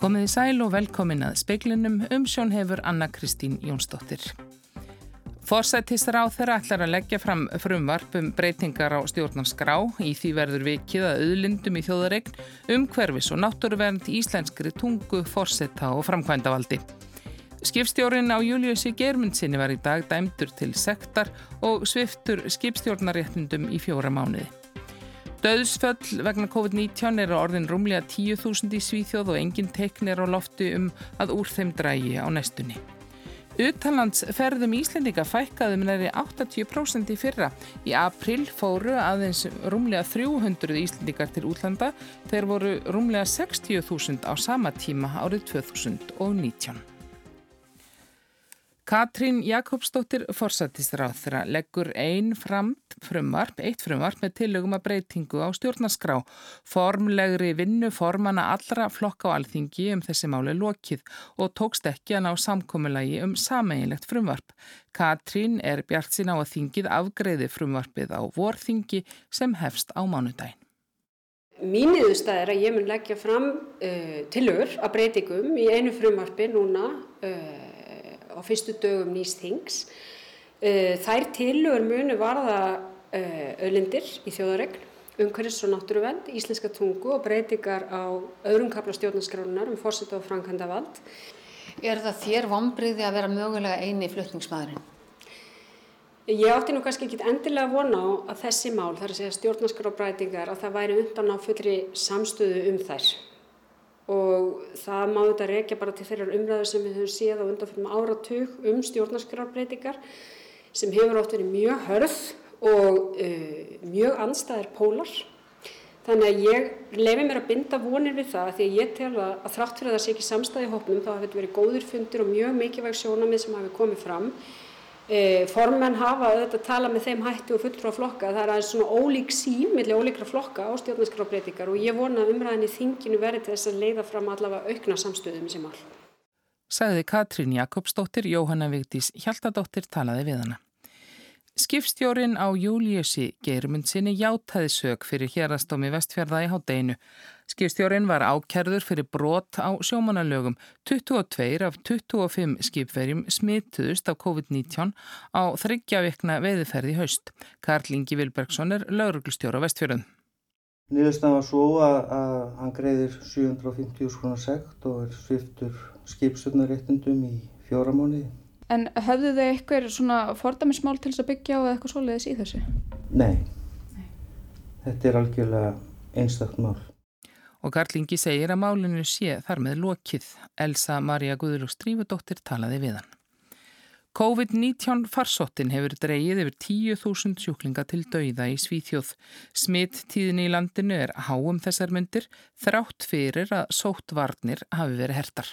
Komið í sæl og velkomin að speiklinum um sjón hefur Anna Kristín Jónsdóttir. Forsættistar á þeirra ætlar að leggja fram frumvarp um breytingar á stjórnarskrá í því verður vikið að auðlindum í þjóðaregn um hverfis og náttúruvernd íslenskri tungu, forsetta og framkvæmdavaldi. Skipstjórin á Júliussi Germundsinni var í dag dæmdur til sektar og sviftur skipstjórnaréttundum í fjóra mánuði. Döðsföll vegna COVID-19 er á orðin rúmlega 10.000 í Svíþjóð og engin teikn er á loftu um að úr þeim drægi á næstunni. Uttalandsferðum Íslendinga fækkaðum næri 80% í fyrra. Í april fóru aðeins rúmlega 300 Íslendingar til útlanda þegar voru rúmlega 60.000 á sama tíma árið 2019. Katrín Jakobsdóttir forsættisráþra leggur einn framt frumvarp, eitt frumvarp með tillögum að breytingu á stjórnaskrá. Formlegri vinnu formana allra flokka á alþingi um þessi máli lokið og tókst ekki að ná samkommulagi um sameinlegt frumvarp. Katrín er bjart sín á að þingið afgreði frumvarpið á vorþingi sem hefst á mánudagin. Mín niðurstað er að ég mun leggja fram uh, tillögur að breytingum í einu frumvarpi núna uh, á fyrstu dögum nýst þings. Eh, þær tilugur munu varða auðlindir eh, í þjóðaregn, umhverfis og náttúruvend, íslenska tungu og breytingar á öðrum kapla stjórnarskrálunar um fórsett og framkvæmda vald. Er það þér vombriði að vera mögulega eini flutningsmaðurinn? Ég átti nú kannski ekki endilega vona á að þessi mál, þar að segja stjórnarskrábreytingar, að það væri undan á fullri samstöðu um þær og það má þetta rekja bara til þeirrar umræðu sem við höfum séð á undanfjörnum áratug um stjórnarskrarbreytingar sem hefur átt verið mjög hörð og uh, mjög anstæðir pólar. Þannig að ég lefi mér að binda vonir við það því að ég tel að, að þrátt fyrir að það sé ekki samstæði hópnum þá hafi þetta verið góðir fundir og mjög mikilvæg sjónamið sem hafi komið fram formenn hafa auðvitað að tala með þeim hætti og fulltrú á flokka. Það er aðeins svona ólík sín millir ólíkra flokka á stjórnarskrábreytingar og ég vona að umræðin í þinginu verði til þess að leiða fram allavega aukna samstöðum sem all. Sagði Katrín Jakobsdóttir, Jóhanna Vigdís Hjaltadóttir talaði við hana. Skipstjórin á Júliussi Geirmundsinni játaði sög fyrir hérastómi vestfjörða í hátdeinu. Skipstjórin var ákerður fyrir brot á sjómanalögum. 22 af 25 skipverjum smituðust af COVID-19 á þryggjavikna veiðferði haust. Karl Ingi Vilbergsson er lauruglustjóra vestfjörðum. Nýðustan var svo að, að hann greiðir 750 skronar sekt og er sviftur skipsutnaréttundum í fjóramóniði. En höfðu þau eitthvað svona fordamismál til þess að byggja á eða eitthvað svoleiðis í þessu? Nei. Nei. Þetta er algjörlega einstakт mál. Og Garlingi segir að málinu sé þar með lokið. Elsa Maria Guðlúks Drífudóttir talaði við hann. COVID-19 farsóttin hefur dreyið yfir 10.000 sjúklinga til dauða í Svíþjóð. Smitt tíðin í landinu er háum þessar myndir þrátt fyrir að sóttvarnir hafi verið hertar.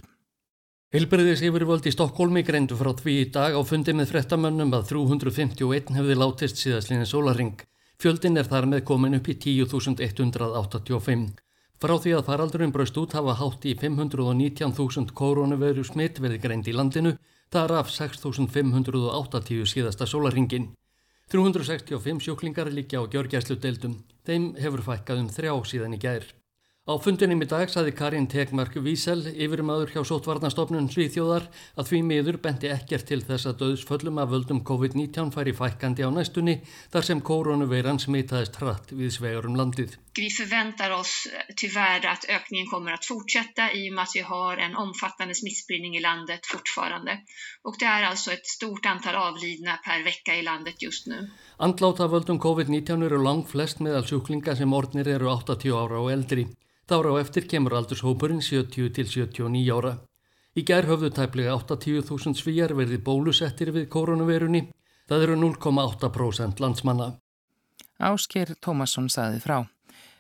Hilbriðis yfirvöld í Stokkólmi greindu frá því í dag á fundi með frettamönnum að 351 hefði látist síðastlinni sólaring. Fjöldin er þar með komin upp í 10.185. Frá því að faraldurinn braust út hafa hátt í 519.000 koronaviru smitt verið greind í landinu, þar af 6.580 síðasta sólaringin. 365 sjúklingar líkja á gjörgjæslu deildum. Þeim hefur fækkað um þrjá síðan í gær. Á fundinum í dag saði Karin Tegmark Vísel, yfirmaður hjá Sotvarnastofnun Svíþjóðar, að því miður bendi ekkert til þess að döðsföllum af völdum COVID-19 færi fækkandi á næstunni þar sem koronaveiran smitaðist hratt við svegar um landið. Vi förväntar oss tyvärr att ökningen kommer att fortsätta i och med att vi har en omfattande smittspridning i landet fortfarande. Och det är alltså ett stort antal avlidna per vecka i landet just nu. Andláta völdum COVID-19 eru langt flest meðal sjúklinga sem orðnir eru 80 ára og eldri. Þára á eftir kemur aldurshópurinn 70 til 79 ára. Í gerð höfðu tæplega 80.000 svíjar verið bólusettir við koronavirunni. Það eru 0,8% landsmanna. Ásker Tómasson saði frá.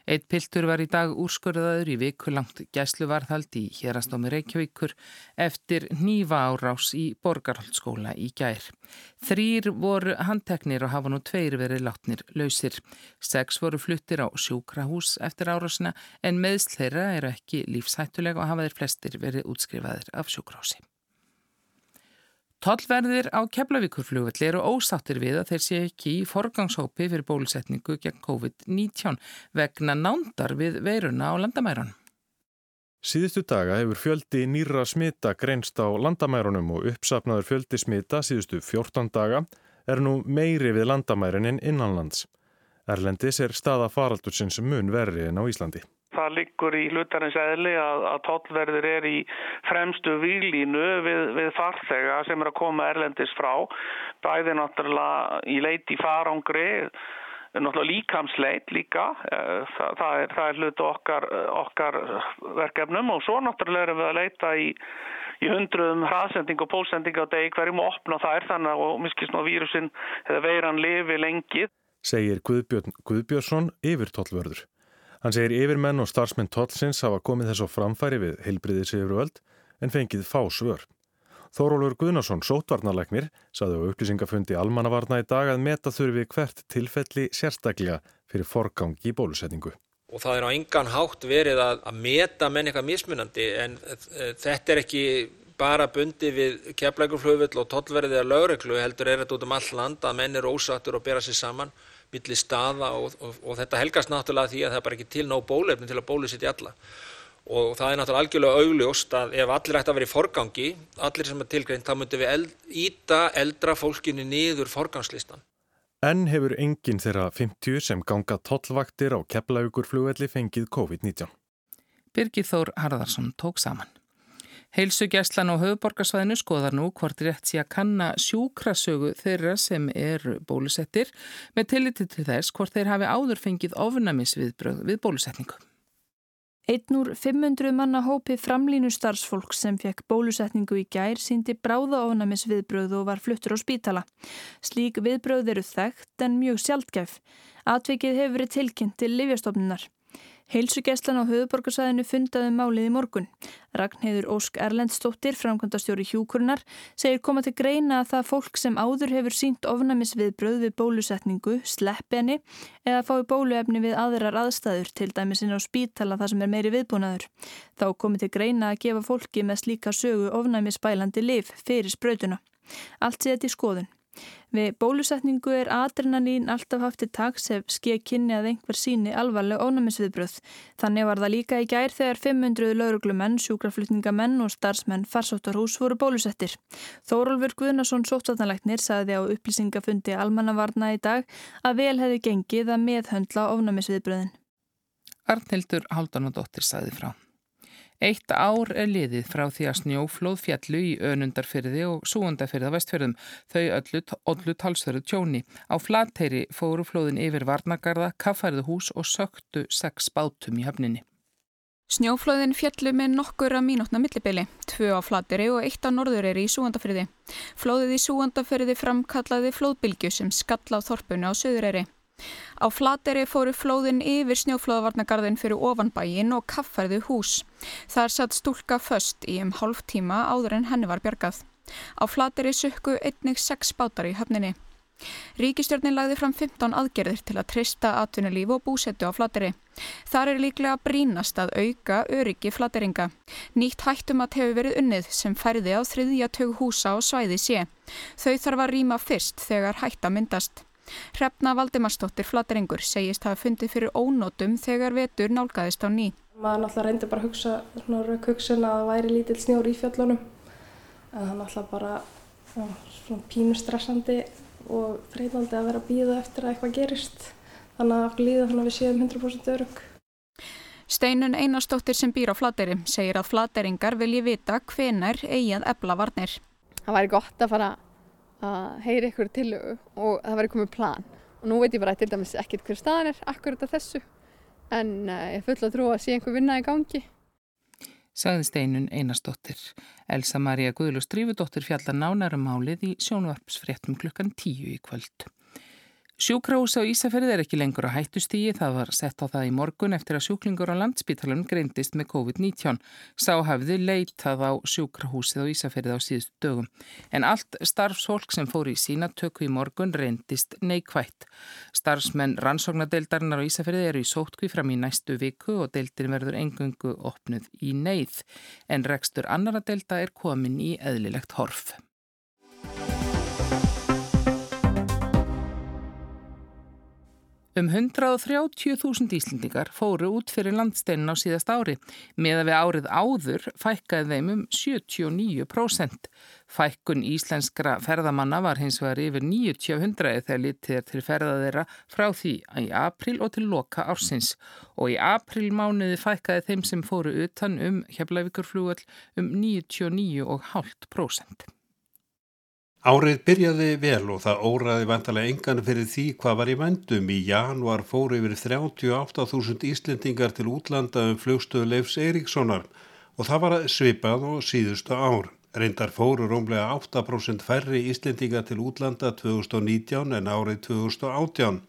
Eitt piltur var í dag úrskurðaður í vikulangt gæsluvarðhald í hérastómi Reykjavíkur eftir nýva árás í Borgarholtskóla í gær. Þrýr voru handteknir og hafa nú tveir verið látnir lausir. Seks voru fluttir á sjúkrahús eftir árásina en meðsleira eru ekki lífshættulega og hafa þeir flestir verið útskrifaðir af sjúkrahúsi. Tollverðir á Keflavíkurflugvelli eru ósáttir við að þeir sé ekki í forgangshópi fyrir bólusetningu gegn COVID-19 vegna nándar við veiruna á landamæran. Síðustu daga hefur fjöldi nýra smita greinst á landamærunum og uppsapnaður fjöldi smita síðustu 14 daga er nú meiri við landamærin en innanlands. Erlendis er staða faraldursins mun verri en á Íslandi. Það liggur í hlutarins eðli að, að tollverðir er í fremstu výlínu við, við farþega sem er að koma erlendis frá. Bæði náttúrulega í leiti farangri, náttúrulega líkamsleit líka. Eh, það, það, er, það er hlutu okkar, okkar verkefnum og svo náttúrulega erum við að leita í, í hundruðum hraðsending og pólsending á degi hverjum og opna þær þannig að miskist ná vírusin eða veiran lifi lengi. Segir Guðbjörn Guðbjörnsson yfir tollverður. Hann segir yfirmenn og starfsmenn tollsins hafa komið þess á framfæri við heilbriðis yfirvöld en fengið fá svör. Þórólur Guðnarsson, sótvarnarleiknir, saði á upplýsingafundi almannavarna í dag að meta þurfi hvert tilfelli sérstaklega fyrir forgang í bólusetningu. Og það er á engan hátt verið að, að meta menn eitthvað mismunandi en þetta er ekki bara bundi við keflækurflöfull og tollverðið að lögreglu heldur er þetta út um all land að menn eru ósattur og bera sér saman milli staða og, og, og þetta helgast náttúrulega því að það er bara ekki til nóg bólefni til að bólusetja alla og það er náttúrulega algjörlega augljóst að ef allir ætti að vera í forgangi, allir sem er tilgreint, þá myndum við eld, íta eldra fólkinni niður forgangslistan. En hefur enginn þeirra 50 sem ganga tollvaktir á kepplaugur fengið COVID-19. Birgir Þór Harðarsson tók saman. Heilsugjæslan á höfuborgarsvæðinu skoðar nú hvort rétt sé að kanna sjúkrasögu þeirra sem eru bólusettir með tilliti til þess hvort þeir hafi áður fengið ofnamisviðbröð við bólusetningu. Einn úr 500 manna hópi framlínu starfsfólk sem fekk bólusetningu í gær síndi bráða ofnamisviðbröð og var fluttur á spítala. Slík viðbröð eru þekkt en mjög sjaldgæf. Atvikið hefur verið tilkynnt til livjastofnunar. Heilsugeslan á höfuborgarsæðinu fundaði um málið í morgun. Ragnheiður Ósk Erlendstóttir, framkvæmdastjóri hjúkurnar, segir koma til greina að það fólk sem áður hefur sínt ofnæmisviðbröð við bólusetningu, sleppenni eða fái bóluefni við aðrar aðstæður, til dæmis inn á spítala þar sem er meiri viðbúnaður. Þá komi til greina að gefa fólki með slíka sögu ofnæmisbælandi liv fyrir spröytuna. Allt sé þetta í skoðun. Við bólusetningu er adrenalín alltaf haft til taks ef skeið kynni að einhver síni alvarleg ónæmisviðbröð. Þannig var það líka í gær þegar 500 lauruglumenn, sjúkraflutningamenn og starfsmenn farsóttarhús voru bólusettir. Þórólfur Guðnarsson sóttatnalæknir saði á upplýsingafundi almannavarna í dag að vel hefði gengið að meðhöndla ónæmisviðbröðin. Arnhildur Haldanadóttir saði frá. Eitt ár er liðið frá því að snjóflóð fjallu í önundarfyrði og súundafyrða vestfyrðum. Þau öllu, öllu talsverðu tjóni. Á flatteiri fóru flóðin yfir varnagarða, kaffærðu hús og söktu sex bátum í höfninni. Snjóflóðin fjallu með nokkur að mínútna millibili, tvö á flateri og eitt á norðureri í súundafyrði. Flóðið í súundafyrði framkallaði flóðbylgu sem skall á þorpunu á söðureri. Á flateri fóru flóðin yfir snjóflóðavarnagarðin fyrir ofanbægin og kaffarðu hús. Þar satt stúlka föst í um hálf tíma áður en henni var björgað. Á flateri sukku einnig sex bátar í höfninni. Ríkistjórnin lagði fram 15 aðgerðir til að trista atvinnulíf og búsettu á flateri. Þar er líklega brínast að auka öryggi flateringa. Nýtt hættum að hefur verið unnið sem færði á þriðja tög húsa og svæði sé. Þau þarf að rýma fyrst þegar hætta myndast. Hrefna Valdimarsdóttir Flateringur segist hafa fundið fyrir ónótum þegar vetur nálgæðist á ný. Maður náttúrulega reyndi bara að hugsa svona rauk hugsun að það væri lítill snjór í fjöllunum en það náttúrulega bara já, svona pínu stressandi og þreytandi að vera að býða eftir að eitthvað gerist þannig að okkur líða þannig að við séum 100% örug. Steinun Einarstóttir sem býr á Flateri segir að Flateringar vilji vita hvenar eigið ebla varnir. Það væri gott að fara að heyri ykkur tillögu og það væri komið plan. Og nú veit ég bara til dæmis ekkert hver staðan er akkurat af þessu en uh, ég full að trú að sé einhver vinna í gangi. Sagði steinun Einarsdóttir. Elsa Maria Guðlust Drífudóttir fjallar nánarum málið í sjónvarpsfréttum klukkan tíu í kvöld Sjúkrahús á Ísafjörði er ekki lengur á hættustígi, það var sett á það í morgun eftir að sjúklingur á landsbítalunum greindist með COVID-19. Sá hafði leitað á sjúkrahúsið á Ísafjörði á síðustu dögum. En allt starfsfólk sem fór í sína tökku í morgun reyndist neikvætt. Starfsmenn rannsóknadeildarinnar á Ísafjörði eru í sótkví fram í næstu viku og deildin verður engungu opnuð í neyð. En rekstur annara deilda er komin í eðlilegt horf. Um 130.000 Íslendingar fóru út fyrir landsteinin á síðast ári. Meða við árið áður fækkaði þeim um 79%. Fækkun íslenskra ferðamanna var hins vegar yfir 90 þegar litið er til ferða þeirra frá því í april og til loka ársins og í aprilmánuði fækkaði þeim sem fóru utan um heflavíkurflúall um 99,5%. Árið byrjaði vel og það óraði vantalega engan fyrir því hvað var í vendum. Í januar fóru yfir 38.000 Íslendingar til útlanda um flugstöðu Leifs Eiríkssonar og það var svipað og síðustu ár. Reyndar fóru rómlega 8% færri Íslendinga til útlanda 2019 en árið 2018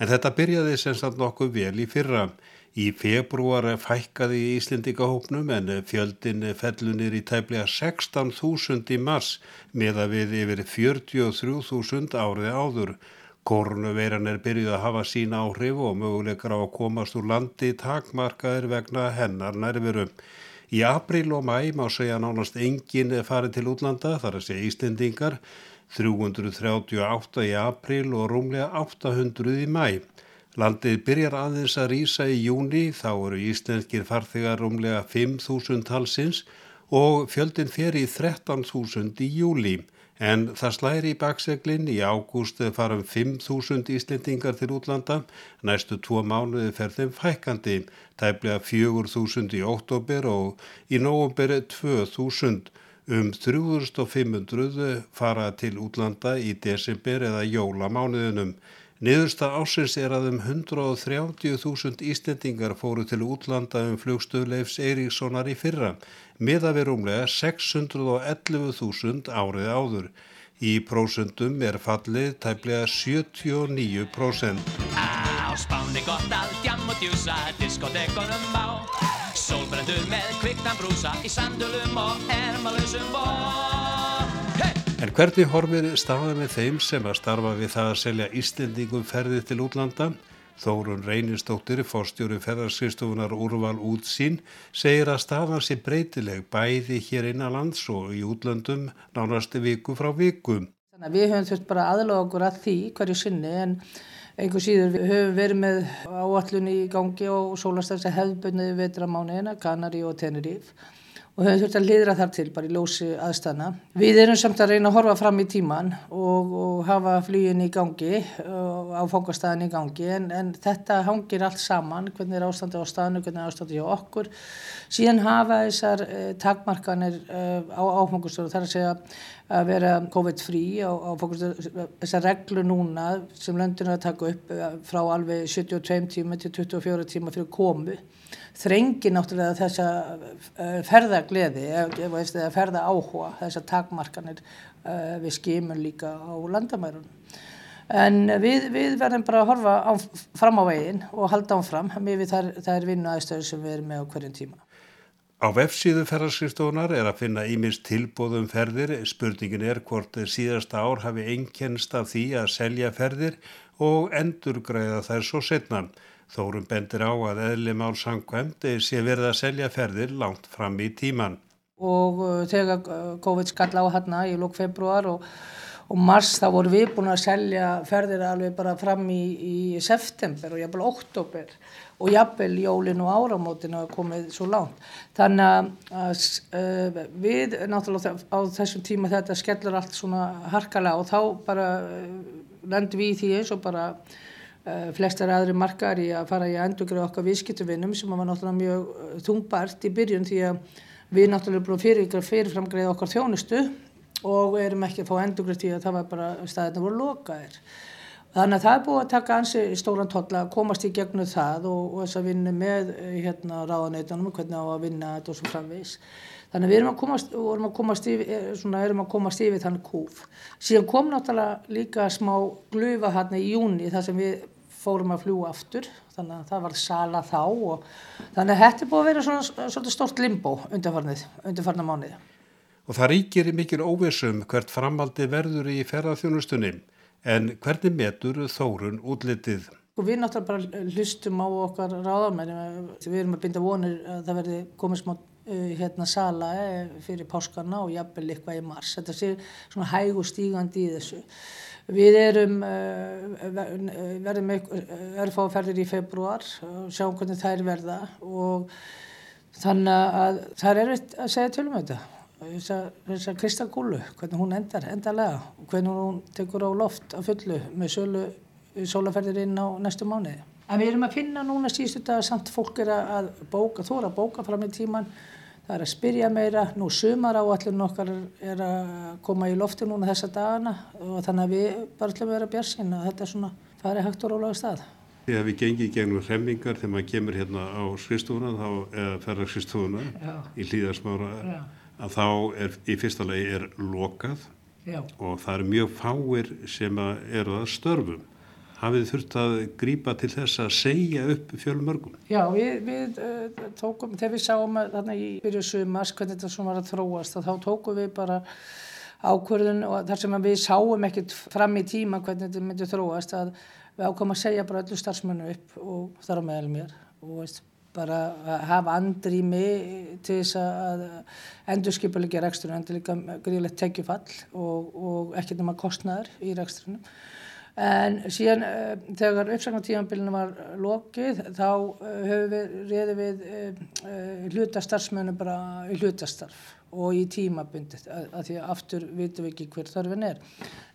en þetta byrjaði semst nokkuð vel í fyrra. Í februar fækkaði í Íslendingahópnum en fjöldin fellunir í tæplega 16.000 í mars með að við yfir 43.000 árið áður. Korunveiran er byrjuð að hafa sína áhrif og möguleikar á að komast úr landi takmarkaðir vegna hennar nærverum. Í april og mæ má segja nánast enginn farið til útlanda, þar að segja Íslendingar, 338 í april og rúmlega 800 í mæ. Landið byrjar aðeins að rýsa í júni, þá eru íslenskir farþegar rúmlega 5.000 talsins og fjöldin fer í 13.000 í júli. En það slæri í bakseglinn í ágúst farum 5.000 Íslendingar til útlanda, næstu tvo mánuði fer þeim fækandi, tæplega 4.000 í óttóber og í nógumber 2.000. Um 3.500 fara til útlanda í desember eða jólamánuðinum. Niðurstað ásins er að um 130.000 Íslendingar fóru til útlanda um flugstöðleifs Eiríkssonar í fyrra, miða við rúmlega 611.000 árið áður. Í prósundum er fallið tæplega 79%. Á spáni gott allt jam og djúsa, diskotekonum á, sólbrendur með kviktan brúsa í sandulum og ermalösum bó. En hvernig horfir staða með þeim sem að starfa við það að selja Íslendingum ferðið til útlanda? Þórun Reynistóttir, fórstjóri ferðarskristofunar Úrval útsýn, segir að staðan sé breytileg bæði hér innanlands og í útlandum nánasti viku frá viku. Við höfum þurft bara aðloga okkur að því hverju sinni en einhver síður við höfum verið með áallunni í gangi og sólastafs að hefðbunniði vetramániðina, Kanari og Teneríf og höfum þurft að liðra þar til bara í lósi aðstæðna. Við erum samt að reyna að horfa fram í tíman og, og hafa flýin í gangi og áfangastæðin í gangi en, en þetta hangir allt saman, hvernig er ástandi á staðinu, hvernig er ástandi hjá okkur. Síðan hafa þessar eh, takmarkanir eh, á áfangastöðu þar að segja að vera COVID-frí á áfangastöðu, þessar reglur núna sem löndinu að taka upp eh, frá alveg 72 tíma til 24 tíma fyrir komu þrengi náttúrulega þessa uh, ferðagleði eða ferða áhuga, þessa takmarkanir uh, við skimum líka á landamærun. En við, við verðum bara að horfa á, fram á veginn og halda ánfram með þær, þær vinnu aðstöður sem við erum með á hverjum tíma. Á vefsíðu ferðarskristónar er að finna ímins tilbóðum ferðir. Spurningin er hvort síðasta ár hafi einkennst af því að selja ferðir og endurgræða þær svo setna. Þórum bendir á að eðli mál sangkvæmt sé verið að selja ferðir langt fram í tíman. Og uh, þegar uh, COVID skall á hérna í lók februar og, og mars þá voru við búin að selja ferðir alveg bara fram í, í september og jafnvel oktober og jafnvel jólin og áramótin að komið svo langt. Þannig að uh, við náttúrulega á þessum tíma þetta skellur allt svona harkalega og þá bara lendum við í því eins og bara flestar aðri margar í að fara í að endurgráða okkar viðskiptuvinnum sem var náttúrulega mjög eh, þungbart í byrjun því að við náttúrulega búin fyrir, fyrirframgreða okkar þjónustu og erum ekki að fá endurgráð því að það var bara staðirna voru lokaðir. Þannig að það er búið að taka ansi stóran tolla að komast í gegnum það og, og þess að vinna með eh, hérna ráðaneitunum hvernig á að vinna þetta og svo framvís. Þannig að við erum að komast, að komast yfir, svona, erum að komast yfir þannig kúf. Síðan kom náttúrulega líka smá glufa hérna í júni þar sem við fórum að fljúa aftur. Þannig að það var sala þá og þannig að þetta er búið að vera svona, svona stort limbo undanfarnið, mánuði. Og það ríkir mikil óvissum hvert framaldi verður í ferðarþjónustunni en hvernig metur þórun útlitið? Og við náttúrulega bara hlustum á okkar ráðamenni, við erum að binda vonir að það verði komið smá Uh, hérna sala eh, fyrir páskarna og jafnvel eitthvað í mars. Þetta sé svona hæg og stígandi í þessu. Við erum, uh, verðum örfáferðir í februar og sjáum hvernig þær verða og þannig að það er erfitt að segja til um þetta. Þessar kristalgúlu, hvernig hún endar, endarlega hvernig hún tekur á loft á fullu með sölu sólaferðir inn á næstu mánuði. En við erum að finna núna síðustu dag að samt fólk er að bóka, er að bóka fram í tíman Það er að spyrja meira, nú sumar áallin okkar er að koma í lofti núna þessa dagana og þannig að við bara ætlum að vera björnsinn að þetta er svona farið hægt og rólega stað. Þegar við gengið gegnum hremmingar þegar maður kemur hérna á skristúna eða ferðar skristúna í hlýðarsmára að þá er í fyrsta lagi er lokað Já. og það eru mjög fáir sem eru að störfum hafið þurft að grýpa til þess að segja upp fjölmörgum? Já, við, við uh, tókum, þegar við sáum þarna í byrju sumars hvernig þetta svona var að þróast þá tókum við bara ákvörðun og þar sem við sáum ekkert fram í tíma hvernig þetta myndi þróast að við ákomum að segja bara öllu starfsmennu upp og þar á meðal mér og veist, bara að hafa andri mig til þess að endurskipulegja reksturinn, endur líka gríðilegt tekjufall og, og ekkert nema kostnæður í reksturinnum En síðan uh, þegar uppsagnatíðanbílinu var lokið þá uh, við reyðið við uh, hlutastarfsmönu bara hlutastarf og í tímabundið að því að aftur vitum við ekki hver þörfin er.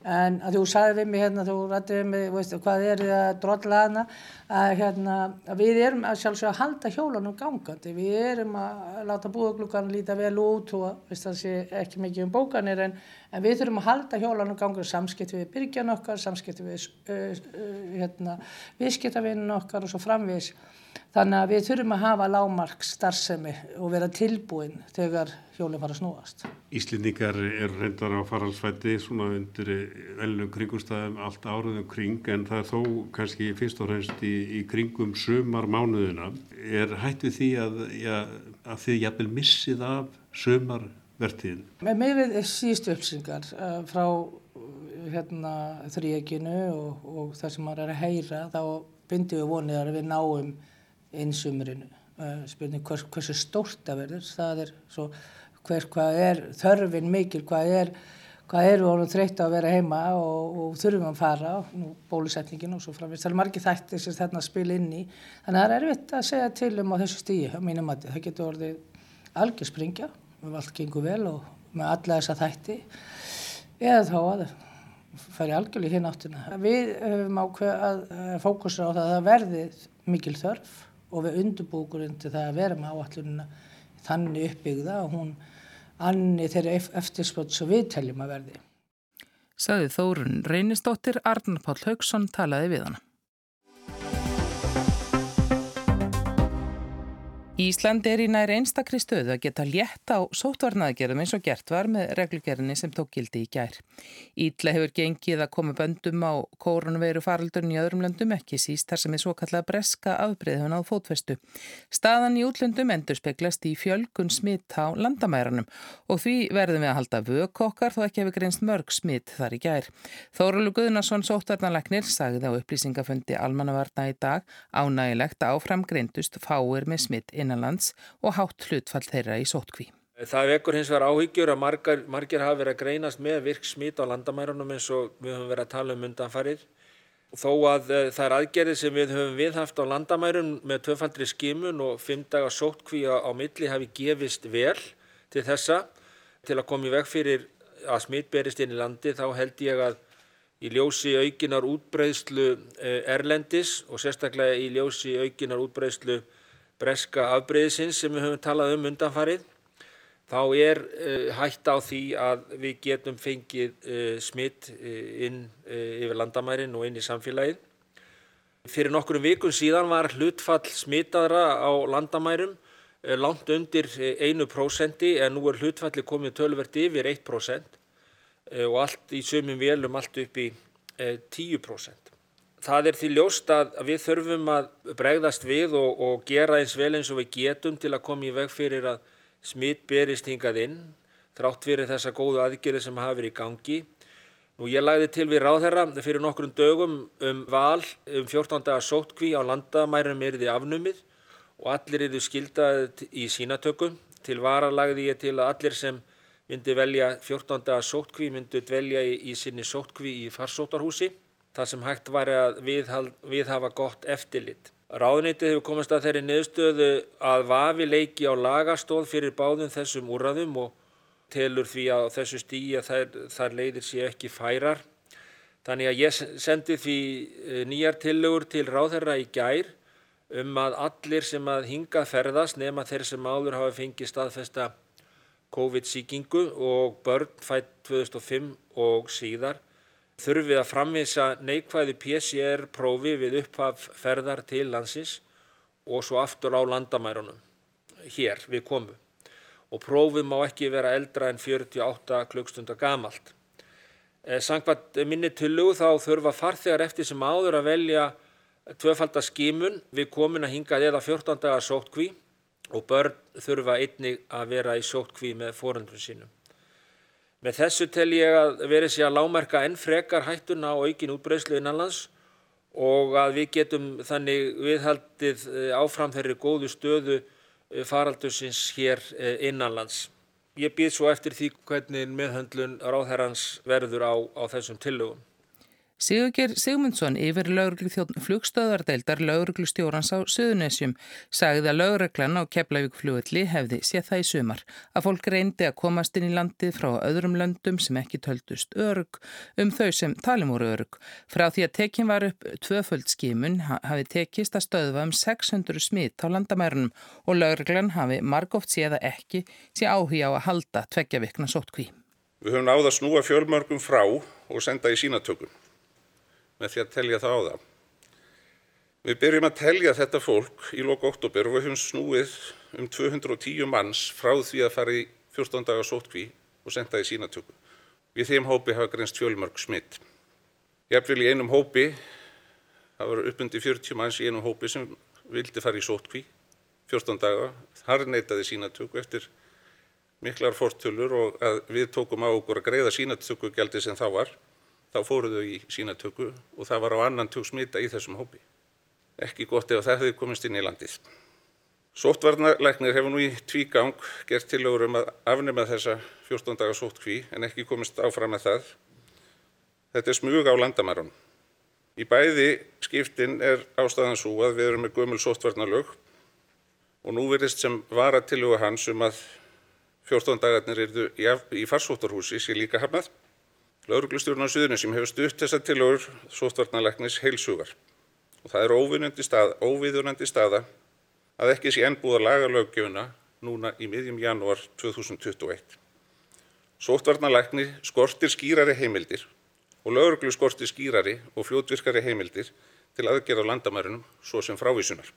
En að þú sagði við mig hérna, þú rætti við mig, veistu, hvað er það að drolla hana, að, hérna, að við erum að sjálfsög að halda hjólanum gangandi, við erum að láta búðuglúkan líta vel út og veist, það sé ekki mikið um bókanir en, en við þurfum að halda hjólanum gangandi samskipti við byrgjan okkar, samskipti við uh, uh, hérna, viðskiptavinn okkar og svo framvís. Þannig að við þurfum að hafa lágmark starfsemi og vera tilbúin þegar hjólinn fara að snúast. Íslendingar er reyndar á faralsfætti svona undir velnum kringumstæðum allt áraðum kring en það er þó kannski fyrst og reynst í, í kringum sömar mánuðina. Er hætt við því að, ja, að þið jafnvel missið af sömarvertíðin? Með við síðustu uppsingar eh, frá hérna, þrýeginu og, og það sem maður er að heyra þá bindum við vonið að við náum einsumurinu. Uh, spurning hvers, hversu stórt það verður, það er svo hver, hvað er þörfin mikil, hvað er, hvað eru orðin þreytt að vera heima og, og þurfum að fara, nú bólusetningin og svo framvist. Það er margir þættir sem þarna spil inn í, þannig að það er erfitt að segja til um á þessu stíi, á mínum mati. Það getur orðið algjör springja, við allt gengur vel og með alla þessa þætti, eða þá að færi algjörlega hinn áttina. Við höfum ákveð að fókusa á það að það verði mikil þörf og við undurbúkurinn til það að vera með áallunina þannig uppbyggða og hún annir þeirra eftirspöld svo við teljum að verði. Saði Þórun Reynistóttir, Arnar Páll Haugsson talaði við hana. Ísland er í næri einstakri stöðu að geta létt á sótvarnaðgerðum eins og gert var með reglugerðinni sem tók gildi í gær. Ítla hefur gengið að koma böndum á koronaveiru faraldurinn í öðrum löndum ekki síst þar sem er svo kallað breska afbreyðun á fótvestu. Staðan í útlöndum endur speglast í fjölgun smitt á landamæranum og því verðum við að halda vökokkar þó ekki hefur greinst mörg smitt þar í gær. Þóralu Guðnarsson sótvarnalegnir sagði á upplýsingafundi almannavarna í dag ánægilegt áfram greindust fáir með smitt innanlands og hátt hlutfall þeirra í sótkví. Það vekur hins vegar áhyggjur að margar, margir hafa verið að greinast með virk smít á landamærunum eins og við höfum verið að tala um undanfarið. Þó að uh, það er aðgerðið sem við höfum viðhaft á landamærum með tvöfaldri skimun og fimm dagar sótkví á, milli hafi gefist vel til þessa til að koma í veg fyrir að smít berist inn í landi þá held ég að í ljósi aukinar útbreyðslu uh, erlendis og sérstaklega í ljósi aukinar útbreyðslu breska afbreyðisins sem við höfum talað um undanfarið þá er uh, hætt á því að við getum fengið uh, smitt uh, inn yfir landamærin og inn í samfélagið. Fyrir nokkurum vikun síðan var hlutfall smittaðra á landamærum langt undir 1% en nú er hlutfalli komið tölvert yfir 1% og allt í sömum velum allt upp í 10%. Það er því ljóst að við þurfum að bregðast við og, og gera eins vel eins og við getum til að koma í veg fyrir að smitt berist hingað inn, þrátt fyrir þessa góðu aðgerði sem hafa verið í gangi. Nú ég lagði til við ráðherra fyrir nokkrum dögum um val um 14 dagar sótkví á landamærum erði afnumið og allir eru skildaði í sínatökum. Til vara lagði ég til að allir sem myndi velja 14 daga sótkví, myndi dvelja í, í sinni sótkví í farsóttarhúsi, þar sem hægt var að viðhafa gott eftirlit. Ráðneytið hefur komast að þeirri niðurstöðu að vafi leiki á lagastóð fyrir báðum þessum úrraðum og telur því að þessu stíi að þær, þær leiðir sé ekki færar. Þannig að ég sendi því eh, nýjar tillögur til ráðherra í gær um að allir sem að hingað ferðast nema þeir sem áður hafa fengið staðfesta COVID-síkingu og börn fætt 2005 og síðar þurfið að framvisa neikvæði PCR-prófi við upphaf ferðar til landsins og svo aftur á landamærunum hér við komu og prófið má ekki vera eldra en 48 klukkstundar gamalt. Eh, Sangvað minni tillugu þá þurfa farþegar eftir sem áður að velja tvöfaldaskimun við komin að hinga eða 14 dagar sótkví og börn þurfa einnig að vera í sótkví með fóröndun sínum. Með þessu tel ég að verið sé að lámerka enn frekar hættuna á aukin útbreyslu innanlands og að við getum þannig viðhaldið eh, áfram þeirri góðu stöðu eh, faraldursins hér eh, innanlands. Ég býð svo eftir því hvernig meðhöndlun ráðherrans verður á, á þessum tillögum. Sigurger Sigmundsson yfir lauruglu þjóðn flugstöðardeildar lauruglu stjórans á Suðunessjum sagði að lauruglan á Keflavík flugulli hefði séð það í sumar að fólk reyndi að komast inn í landið frá öðrum löndum sem ekki töldust örug um þau sem talum voru örug. Frá því að tekin var upp tvöföld skimun hafi tekist að stöðva um 600 smitt á landamærunum og lauruglan hafi margóft séða ekki sé áhuga á að halda tveggja vikna sótkví. Við höfum náða snúa fjölmörgum frá og senda í sínatökum með því að telja það á það. Við byrjum að telja þetta fólk í lóku oktober og við höfum snúið um 210 manns frá því að fara í 14 dagar sótkví og senda í sínatöku. Við þeim hópi hafa greinst fjölmörg smitt. Jafnvel í einum hópi, það var uppundi 40 manns í einum hópi sem vildi fara í sótkví 14 daga. Þar neytaði sínatöku eftir miklar fortölur og við tókum á okkur að greiða sínatökugjaldi sem það var þá fóru þau í sínatöku og það var á annan tök smita í þessum hópi. Ekki gott ef það hefði komist inn í landið. Sóttvarnalæknir hefur nú í tvígang gert tilögur um að afnema þessa 14 daga sóttkví en ekki komist áfram með það. Þetta er smug á landamærun. Í bæði skiptin er ástæðan svo að við erum með gömul sóttvarnalög og nú verðist sem vara tilögu hans um að 14 dagarnir eru í farsóttarhúsi sé líka hafnað Lauruglustjórn á Suðurnesjum hefur stutt þessa tillögur sóttvarnalæknis heilsugar og það er óviðunandi stað, staða að ekki sé enn búið að laga löggjöfuna núna í miðjum janúar 2021. Sóttvarnalækni skortir skýrari heimildir og lauruglu skortir skýrari og fljótvirkari heimildir til aðgerða landamærunum svo sem frávísunar.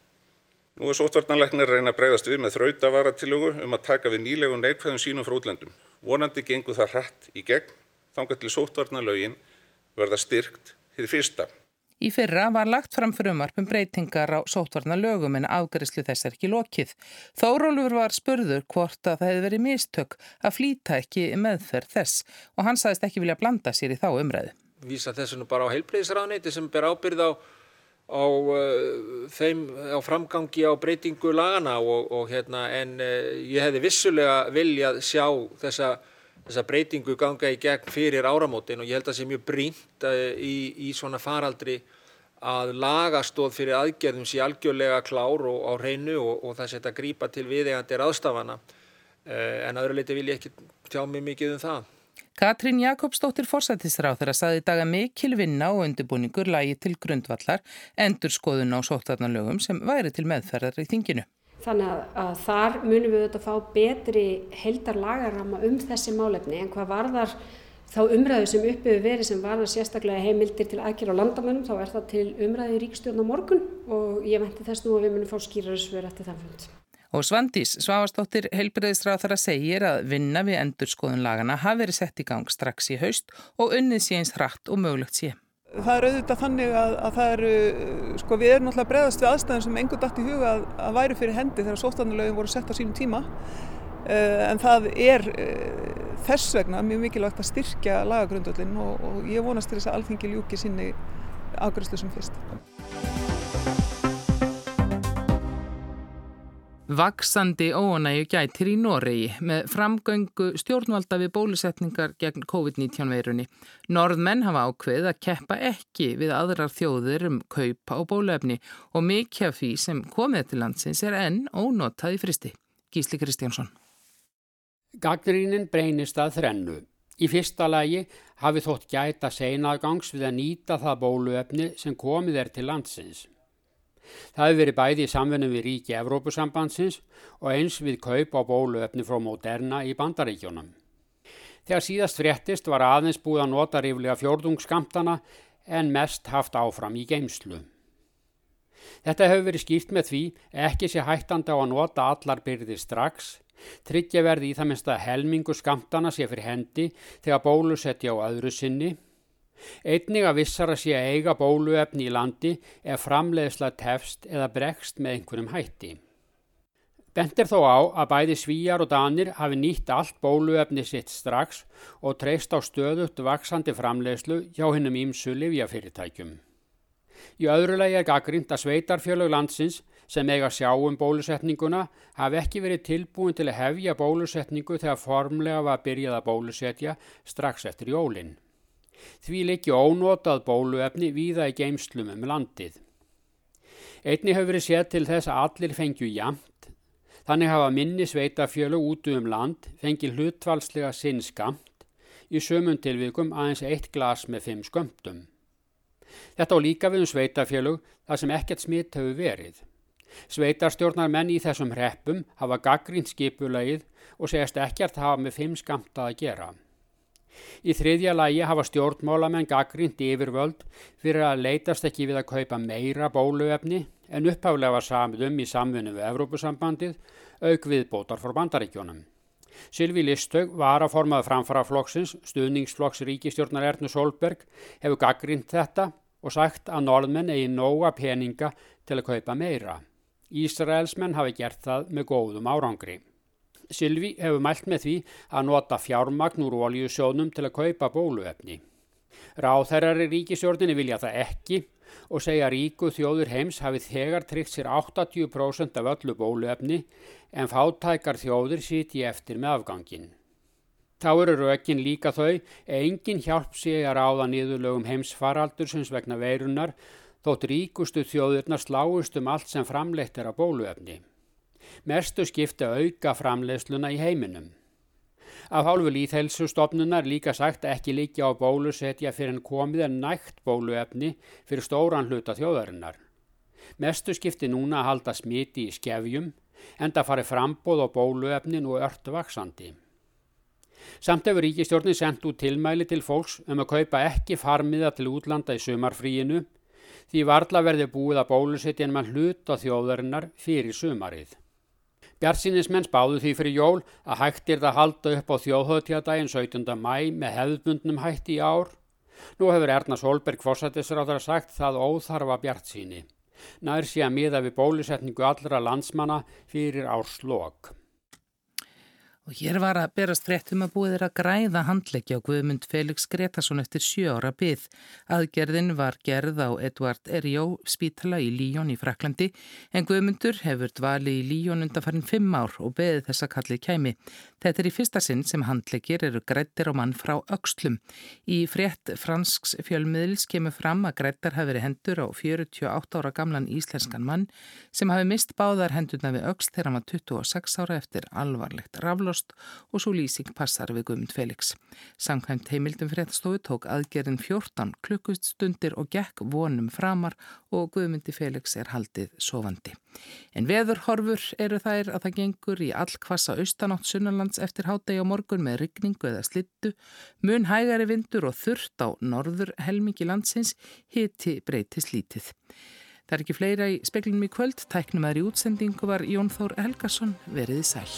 Nú er sóttvarnalæknir að reyna að bregðast við með þrautavaratilögu um að taka við nýlegum neikvæðum sínum frá útlendum. Vonandi gengur það hratt í gegn þangað til sóttvarnalögin verða styrkt til fyrsta. Í fyrra var lagt fram frumarpum breytingar á sóttvarnalögum en afgærislu þess er ekki lokið. Þórólfur var spurður hvort að það hefði verið mistök að flýta ekki meðferð þess og hann sagðist ekki vilja blanda sér í þá umræðu. Vísa þessu nú bara á heilbreyðisraðneiti sem ber ábyrð á, á, uh, þeim, á framgangi á breytingu lagana og, og hérna en uh, ég hefði vissulega viljað sjá þessa þessa breytingu ganga í gegn fyrir áramótin og ég held að það sé mjög brínt eh, í, í svona faraldri að lagastóð fyrir aðgerðum sé algjörlega klár og á hreinu og, og það setja grípa til viðegandi ráðstafana eh, en aðra leiti vil ég ekki tjá mig mikið um það. Katrín Jakobsdóttir fórsættisráð þeirra saði daga mikil vinna og undirbúningur lagi til grundvallar endur skoðun á sóttarnalögum sem væri til meðferðar í þinginu. Þannig að, að þar munum við auðvitað fá betri heldar lagarama um þessi málefni en hvað varðar þá umræðu sem uppi við verið sem varðar sérstaklega heimildir til aðgjör á landamennum þá er það til umræði í ríkstjórn á morgun og ég venti þess nú að við munum fá skýrarisver eftir þann fund. Og Svandís Svavastóttir heilbreyðisráð þar að segja að vinna við endurskoðun lagana hafi verið sett í gang strax í haust og unnið sé eins hratt og mögulegt sé. Það er auðvitað þannig að, að það eru, sko við erum náttúrulega bregðast við aðstæðum sem engur dætt í huga að, að væri fyrir hendi þegar sóttanulögin voru sett á sínum tíma uh, en það er uh, þess vegna mjög mikilvægt að styrkja lagagrundöldin og, og ég vonast til þess að alþingi ljúki sinni afgröðslu sem fyrst. Vaksandi óanægu gætir í Noregi með framgöngu stjórnvalda við bólusetningar gegn COVID-19 veirunni. Norðmenn hafa ákveð að keppa ekki við aðrar þjóðir um kaupa og bólefni og mikið af því sem komið til landsins er enn ónotað í fristi. Gísli Kristjánsson. Gaggrínin breynist að þrennu. Í fyrsta lagi hafi þótt gæta seinagangs við að nýta það bóluefni sem komið er til landsins. Það hefur verið bæði í samfunum við ríki Evrópusambandsins og eins við kaup á bóluefni frá Moderna í bandaríkjónum. Þegar síðast fréttist var aðeins búið að nota ríflega fjórðungskamtana en mest haft áfram í geimslu. Þetta hefur verið skýrt með því ekki sé hættandi á að nota allar byrðir strax, tryggja verði í það minnst að helmingu skamtana sé fyrir hendi þegar bólusetja á öðru sinni Einnig að vissar að sé að eiga bóluefni í landi ef framleiðsla tefst eða bregst með einhverjum hætti. Bent er þó á að bæði svíjar og danir hafi nýtt allt bóluefni sitt strax og treyst á stöðugt vaksandi framleiðslu hjá hennum ímsu livjafyrirtækjum. Í öðru lagi er gaggrind að sveitarfjölög landsins sem eiga sjá um bólusetninguna hafi ekki verið tilbúin til að hefja bólusetningu þegar formlega var byrjað að bólusetja strax eftir jólinn. Því leikja ónotað bóluefni víða í geimslum um landið. Einni hefur verið séð til þess að allir fengju jamt, þannig hafa minni sveitafjölu út um land fengið hlutvalslega sinn skamt, í sömum tilvikum aðeins eitt glas með fimm skömmtum. Þetta á líka við um sveitafjölug þar sem ekkert smitt hefur verið. Sveitarstjórnar menn í þessum hreppum hafa gaggrínt skipulagið og segast ekkert hafa með fimm skamta að gera. Í þriðja lægi hafa stjórnmálamenn gaggrind yfirvöld fyrir að leitast ekki við að kaupa meira bóluefni en upphálega var samðum í samfunum við Evrópusambandið auk við bótar fór bandaríkjónum. Silvi Listhaug var að formaða framfaraflokksins, stuðningsflokks ríkistjórnar Ernu Solberg, hefur gaggrind þetta og sagt að norðmenn eigi nóga peninga til að kaupa meira. Ísraelsmenn hafi gert það með góðum árangri. Silvi hefur mælt með því að nota fjármagn úr oljusjónum til að kaupa bóluefni. Ráþærari ríkisjórnini vilja það ekki og segja ríku þjóður heims hafi þegar tryggt sér 80% af öllu bóluefni en fátækar þjóður siti eftir með afgangin. Þá eru rökin líka þau að engin hjálp sé að ráða niðurlögum heimsfaraldur sem vegna veirunar þótt ríkustu þjóðurnar sláist um allt sem framleitt er að bóluefni. Mestu skipti auka framleiðsluna í heiminum. Af hálfu líðhelsustofnunar líka sagt ekki líkja á bólusetja fyrir en komið en nægt bóluefni fyrir stóran hluta þjóðarinnar. Mestu skipti núna að halda smiti í skefjum en það fari frambóð á bóluefnin og ört vaksandi. Samt hefur ríkistjórnin sendt út tilmæli til fólks um að kaupa ekki farmiða til útlanda í sumarfríinu því varla verði búið að bólusetja en mann hlut á þjóðarinnar fyrir sumarið. Bjartsinismenn spáðu því fyrir jól að hægt er það halda upp á þjóðhauðtjadaginn 17. mæ með hefðbundnum hætti í ár. Nú hefur Erna Solberg fórsættisráðara sagt það óþarfa bjartsíni. Nær sé að miða við bólusetningu allra landsmanna fyrir árslokk. Og hér var að berast fréttum að búið er að græða handleggja á Guðmund Felix Gretarsson eftir sjö ára byð. Aðgerðin var gerð á Edvard Erjó spítala í Líjón í Fraklandi en Guðmundur hefur dvali í Líjón undan farin fimm ár og beði þess að kallið kæmi. Þetta er í fyrsta sinn sem handleggir eru grættir á mann frá aukslum. Í frétt fransks fjölmiðils kemur fram að grættar hafi verið hendur á 48 ára gamlan íslenskan mann sem hafi mist báðar hendurna við aukst þegar hann var 26 ára eftir alvarlegt raflós ást og svo lýsing passar við Guðmund Felix. Samkvæmt heimildum fréttastofu tók aðgerinn 14 klukkustundir og gekk vonum framar og Guðmundi Felix er haldið sofandi. En veðurhorfur eru þær að það gengur í allkvassa austanátt sunnalands eftir hátegi á morgun með ryggningu eða slittu, mun hægari vindur og þurft á norður helmingi landsins hiti breytis lítið. Það er ekki fleira í speklinum í kvöld, tæknum aðri útsendingu var Jón Þór Helgason veriði sæl.